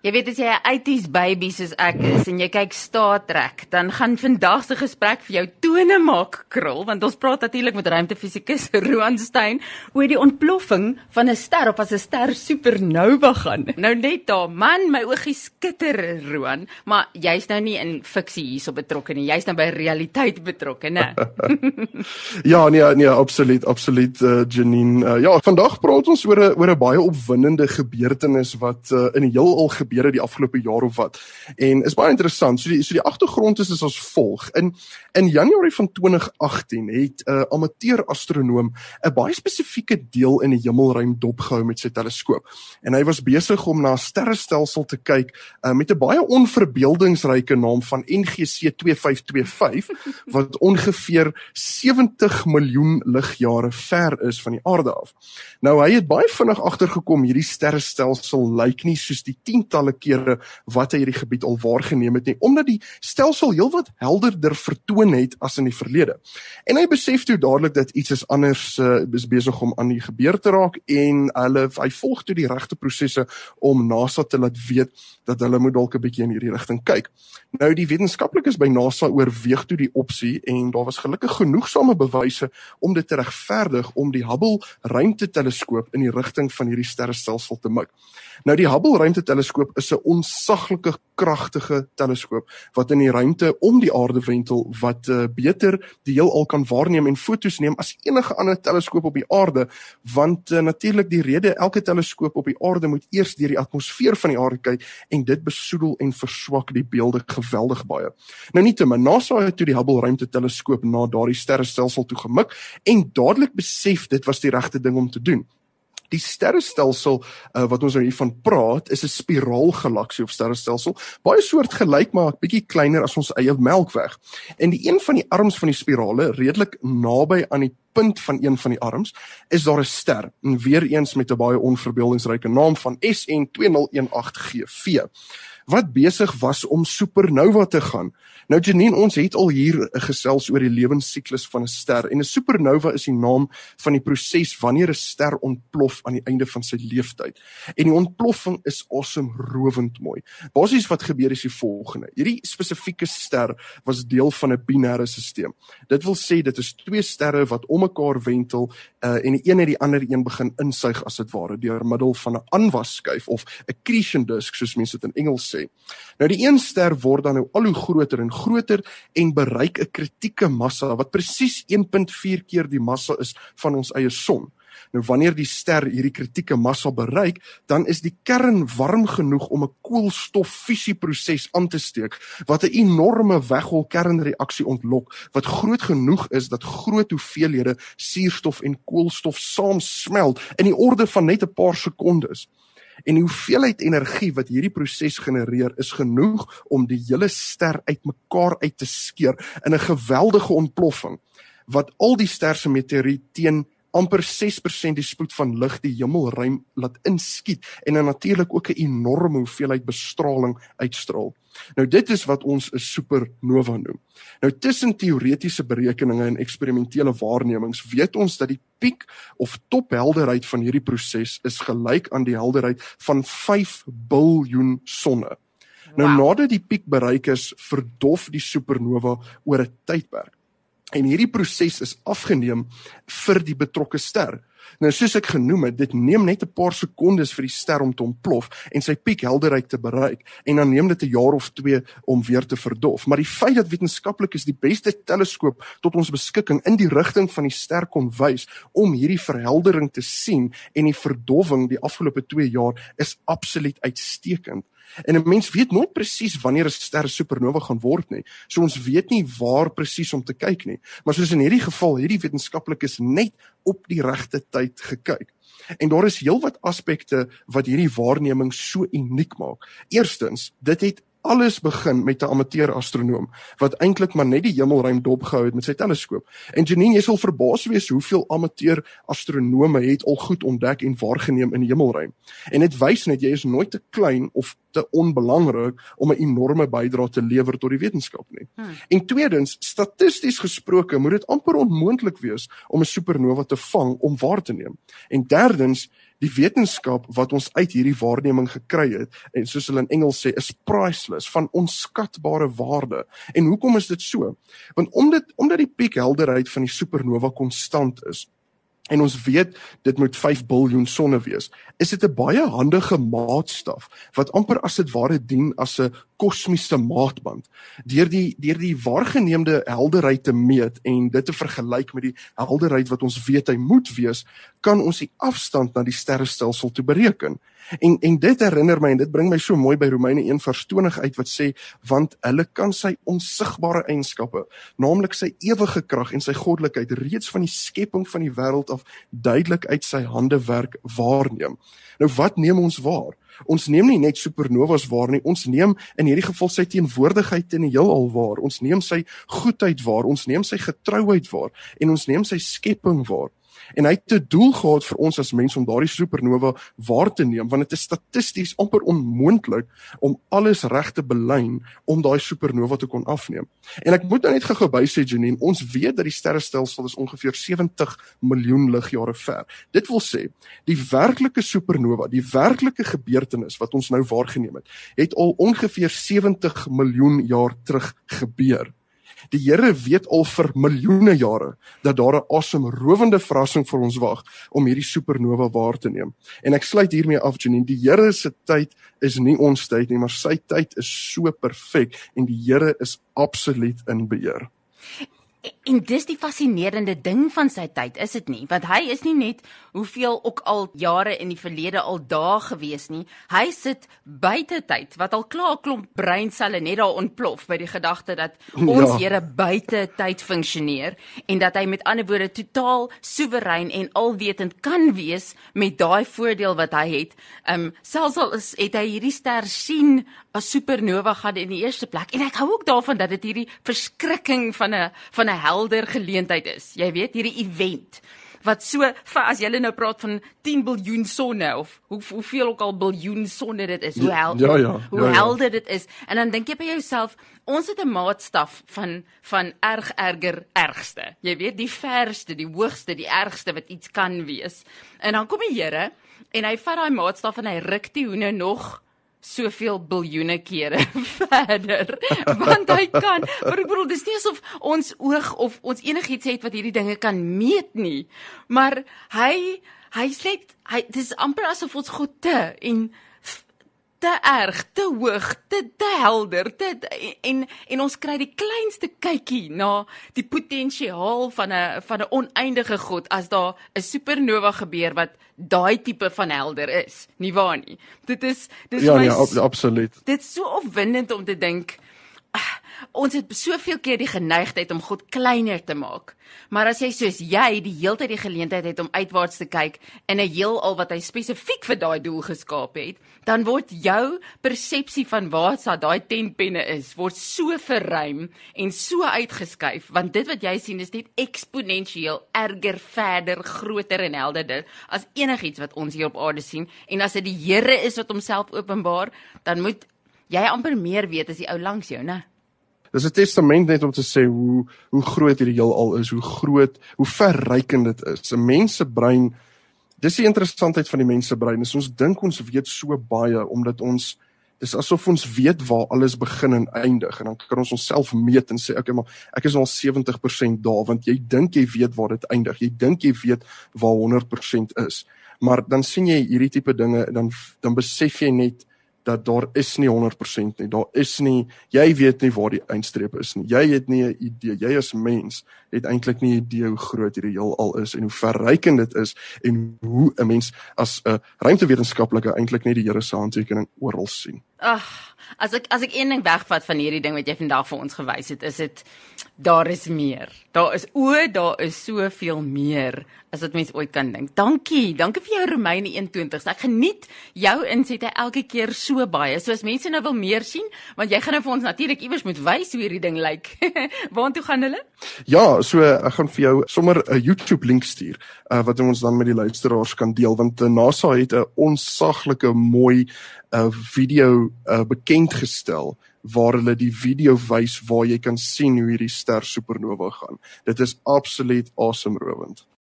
Jy weet as jy 'n 80s baby soos ek is en jy kyk Star Trek, dan gaan vandag se gesprek vir jou tone maak krul want ons praat natuurlik met ruimtefisikus Roan Stein oor die ontploffing van 'n ster of as 'n ster supernova gaan. Nou net daar, man, my oogie skitter Roan, maar jy's nou nie in fiksie hierso betrokke nie. Jy's nou by realiteit betrokke, né? ja, nee, nee, absoluut, absoluut uh, Janine. Uh, ja, vandag praat ons oor 'n oor 'n baie opwindende gebeurtenis wat uh, in die heelal gebeure die afgelope jaar of wat. En is baie interessant. So die so die agtergrond is is as volg. In in Januarie van 2018 het 'n uh, amateur astronoom 'n baie spesifieke deel in die hemelruim dopgehou met sy teleskoop. En hy was besig om na 'n sterrestelsel te kyk uh, met 'n baie onverbeeldingsryke naam van NGC 2525 wat ongeveer 70 miljoen ligjare ver is van die aarde af. Nou hy het baie vinnig agtergekom hierdie sterrestelsel lyk nie soos die tiental tientalle kere wat hy hierdie gebied al waargeneem het nie omdat die stelsel heelwat helderder vertoon het as in die verlede. En hy besef toe dadelik dat iets is anders uh, is besig om aan die gebeur te raak en hulle hy volg toe die regte prosesse om NASA te laat weet dat hulle moet dalk 'n bietjie in hierdie rigting kyk. Nou die wetenskaplikes by NASA oorweeg toe die opsie en daar was gelukkig genoegsame bewyse om dit te regverdig om die Hubble ruimteteleskoop in die rigting van hierdie sterrestelsel te mik. Nou die Hubble ruimteteleskoop is 'n onsaglike kragtige teleskoop wat in die ruimte om die aarde wentel wat uh, beter die heelal kan waarneem en fotos neem as enige ander teleskoop op die aarde want uh, natuurlik die rede elke teleskoop op die aarde moet eers deur die atmosfeer van die aarde kyk en dit besoedel en verswak die beelde geweldig baie. Nou nie te min NASA het toe die Hubble ruimteteleskoop na daardie sterrestelsel toe gemik en dadelik besef dit was die regte ding om te doen. Die sterrestelsel uh, wat ons nou hiervan praat, is 'n spiraalgalaksie of sterrestelsel, baie soortgelyk maar 'n bietjie kleiner as ons eie Melkweg. En die een van die arms van die spirale, redelik naby aan die punt van een van die arms, is daar 'n ster, en weer eens met 'n baie onverbeeldingsryke naam van SN 2018GV wat besig was om supernova te gaan. Nou Janine, ons het al hier gesels oor die lewensiklus van 'n ster en 'n supernova is die naam van die proses wanneer 'n ster ontplof aan die einde van sy lewensyd. En die ontploffing is awesome rowend mooi. Basies wat gebeur is die volgende. Hierdie spesifieke ster was deel van 'n binêre stelsel. Dit wil sê dit is twee sterre wat om mekaar wentel uh, en die een het die ander een begin insuig as dit ware deur middel van 'n aanwasskyf of accretion disk soos mense dit in Engels sê. Nou die een ster word dan nou al hoe groter en groter en bereik 'n kritieke massa wat presies 1.4 keer die massa is van ons eie son. Nou wanneer die ster hierdie kritieke massa bereik, dan is die kern warm genoeg om 'n koolstoffusieproses aan te steek wat 'n enorme weghol kernreaksie ontlok wat groot genoeg is dat groot hoeveelhede suurstof en koolstof saamsmelt in die orde van net 'n paar sekondes. En die hoeveelheid energie wat hierdie proses genereer is genoeg om die hele ster uitmekaar uit te skeur in 'n geweldige ontploffing wat al die ster se meteoriet teen amper 6% die spoed van lig die hemelruim laat inskiet en dan natuurlik ook 'n enorme hoeveelheid bestraling uitstraal. Nou dit is wat ons 'n supernova noem. Nou tussen teoretiese berekeninge en eksperimentele waarnemings weet ons dat die piek of tophelderheid van hierdie proses is gelyk aan die helderheid van 5 biljoen sonne. Nou wow. nadat die piek bereik is, verdof die supernova oor 'n tydperk. En hierdie proses is afgeneem vir die betrokke ster. Nou soos ek genoem het, dit neem net 'n paar sekondes vir die ster om te ontplof en sy piekhelderheid te bereik en dan neem dit 'n jaar of 2 om weer te verdof. Maar die feit dat wetenskaplikes die beste teleskoop tot ons beskikking in die rigting van die ster kon wys om hierdie verheldering te sien en die verdowing die afgelope 2 jaar is absoluut uitstekend. En 'n mens weet nooit presies wanneer 'n ster supernova gaan word nie. So ons weet nie waar presies om te kyk nie. Maar soos in hierdie geval, hierdie wetenskaplikes net op die regte tyd gekyk. En daar is heelwat aspekte wat hierdie waarneming so uniek maak. Eerstens, dit het alles begin met 'n amateur astronoom wat eintlik maar net die hemelruim dopgehou het met sy teleskoop. En Janine, jy sal verbaas wees hoeveel amateur astronome het al goed ontdek en waargeneem in die hemelruim. En dit wys net jy is nooit te klein of te onbelangrik om 'n enorme bydrae te lewer tot die wetenskap nie. Hmm. En tweedens, statisties gesproke, moet dit amper onmoontlik wees om 'n supernova te vang om waar te neem. En derdens, Die wetenskap wat ons uit hierdie waarneming gekry het en soos hulle in Engels sê is priceless van onskatbare waarde. En hoekom is dit so? Want omdat omdat die piekhelderheid van die supernova konstant is, en ons weet dit moet 5 biljoen sonne wees, is dit 'n baie handige maatstaf wat amper as dit ware dien as 'n kosmiese maatband. Deur die deur die waargeneemde helderheid te meet en dit te vergelyk met die helderheid wat ons weet hy moet wees, kan ons die afstand na die sterrestelsel toe bereken. En en dit herinner my en dit bring my so mooi by Romeine 1:20 uit wat sê want hulle kan sy onsigbare eienskappe, naamlik sy ewige krag en sy goddelikheid reeds van die skepping van die wêreld af duidelik uit sy hande werk waarneem. Nou wat neem ons waar? Ons neem nie net supernovas waar nie, ons neem in hierdie geval sy teenwoordigheid in die heelal waar. Ons neem sy goedheid waar, ons neem sy getrouheid waar en ons neem sy skepping waar en hy het te doel gehad vir ons as mense om daardie supernova waar te neem want dit is statisties amper onmoontlik om alles reg te belyn om daai supernova te kon afneem. En ek moet nou net gou-gou by sê Janine, ons weet dat die sterrestelsel is ongeveer 70 miljoen ligjare ver. Dit wil sê die werklike supernova, die werklike gebeurtenis wat ons nou waargeneem het, het al ongeveer 70 miljoen jaar terug gebeur. Die Here weet al vir miljoene jare dat daar 'n asemrowende verrassing vir ons wag om hierdie supernova waar te neem. En ek sluit hiermee af Janine, die Here se tyd is nie ons tyd nie, maar sy tyd is so perfek en die Here is absoluut in beheer. En dis die fascinerende ding van sy tyd, is dit nie? Want hy is nie net hoeveel ook al jare in die verlede al daar gewees nie. Hy sit buite tyd wat al klaar klomp breinselle net daar ontplof by die gedagte dat ons ja. Here buite tyd funksioneer en dat hy met ander woorde totaal soewerein en alwetend kan wees met daai voordeel wat hy het. Ehm um, selfs al is het hy hierdie ster sien as supernova gaan in die eerste plek en ek hou ook daarvan dat dit hierdie verskrikking van 'n van 'n helder geleentheid is. Jy weet, hierdie event wat so as jy nou praat van 10 biljoen sonne of hoe hoeveel ook al biljoen sonne dit is, hoe hel, ja, ja, hoe ja, ja. helder dit is. En dan dink jy by jouself, ons het 'n maatstaf van van erg erger ergste. Jy weet, die verste, die hoogste, die ergste wat iets kan wees. En dan kom die Here en hy vat daai maatstaf en hy ruk die hoene nog soveel biljoene kere verder want hy kan maar ek bedoel dis nie asof ons oog of ons enigiets het wat hierdie dinge kan meet nie maar hy hy sê hy dis amper asof ons God te en te erg, te hoog, te te helder, te en en ons kry die kleinste kykie na die potensiaal van 'n van 'n oneindige God as daar 'n supernova gebeur wat daai tipe van helder is. Nie waar nie. Dit is dis ja, my Ja, nee, absoluut. Dit is so opwindend om te dink ons het soveel keer die geneigtheid om God kleiner te maak. Maar as jy soos jy die hele tyd die geleentheid het om uitwaarts te kyk in 'n heelal wat hy spesifiek vir daai doel geskaap het, dan word jou persepsie van waar sa daai tentpenne is, word so verruim en so uitgeskuif want dit wat jy sien is net eksponensieel erger, verder, groter en helderder as enigiets wat ons hier op aarde sien en as dit die Here is wat homself openbaar, dan moet jy amper meer weet as die ou langs jou, né? Dis 'n testament net om te sê hoe hoe groot hierdie heelal is, hoe groot, hoe verrykend dit is. 'n Mens se brein dis die interessantheid van die mens se brein. Is ons dink ons weet so baie omdat ons dis asof ons weet waar alles begin en eindig en dan kan ons onsself meet en sê okay maar ek is al 70% daar want jy dink jy weet waar dit eindig. Jy dink jy weet waar 100% is. Maar dan sien jy hierdie tipe dinge en dan dan besef jy net dat daar is nie 100% nie. Daar is nie jy weet nie waar die eindstreep is nie. Jy het nie 'n idee. Jy as mens het eintlik nie 'n idee hoe groot hierdie heelal is en hoe verrykend dit is en hoe 'n mens as 'n ruimtewetenskaplike eintlik net die Here se handtekening oral sien. Ag, as ek as ek een ding wegvat van hierdie ding wat jy vandag vir ons gewys het, is dit daar is meer. Daar is o, daar is soveel meer as wat mens ooit kan dink. Dankie. Dankie vir jou Romeine 21. Ek geniet jou insette elke keer so baie. So as mense nou wil meer sien, want jy gaan nou vir ons natuurlik iewers moet wys hoe hierdie ding lyk. Waartoe gaan hulle? Ja, so ek gaan vir jou sommer 'n YouTube link stuur uh, wat ons dan met die luisteraars kan deel want uh, NASA het 'n onsaglike mooi 'n uh, video uh, bekend gestel waar hulle die video wys waar jy kan sien hoe hierdie ster supernova gaan. Dit is absoluut asemrowend. Awesome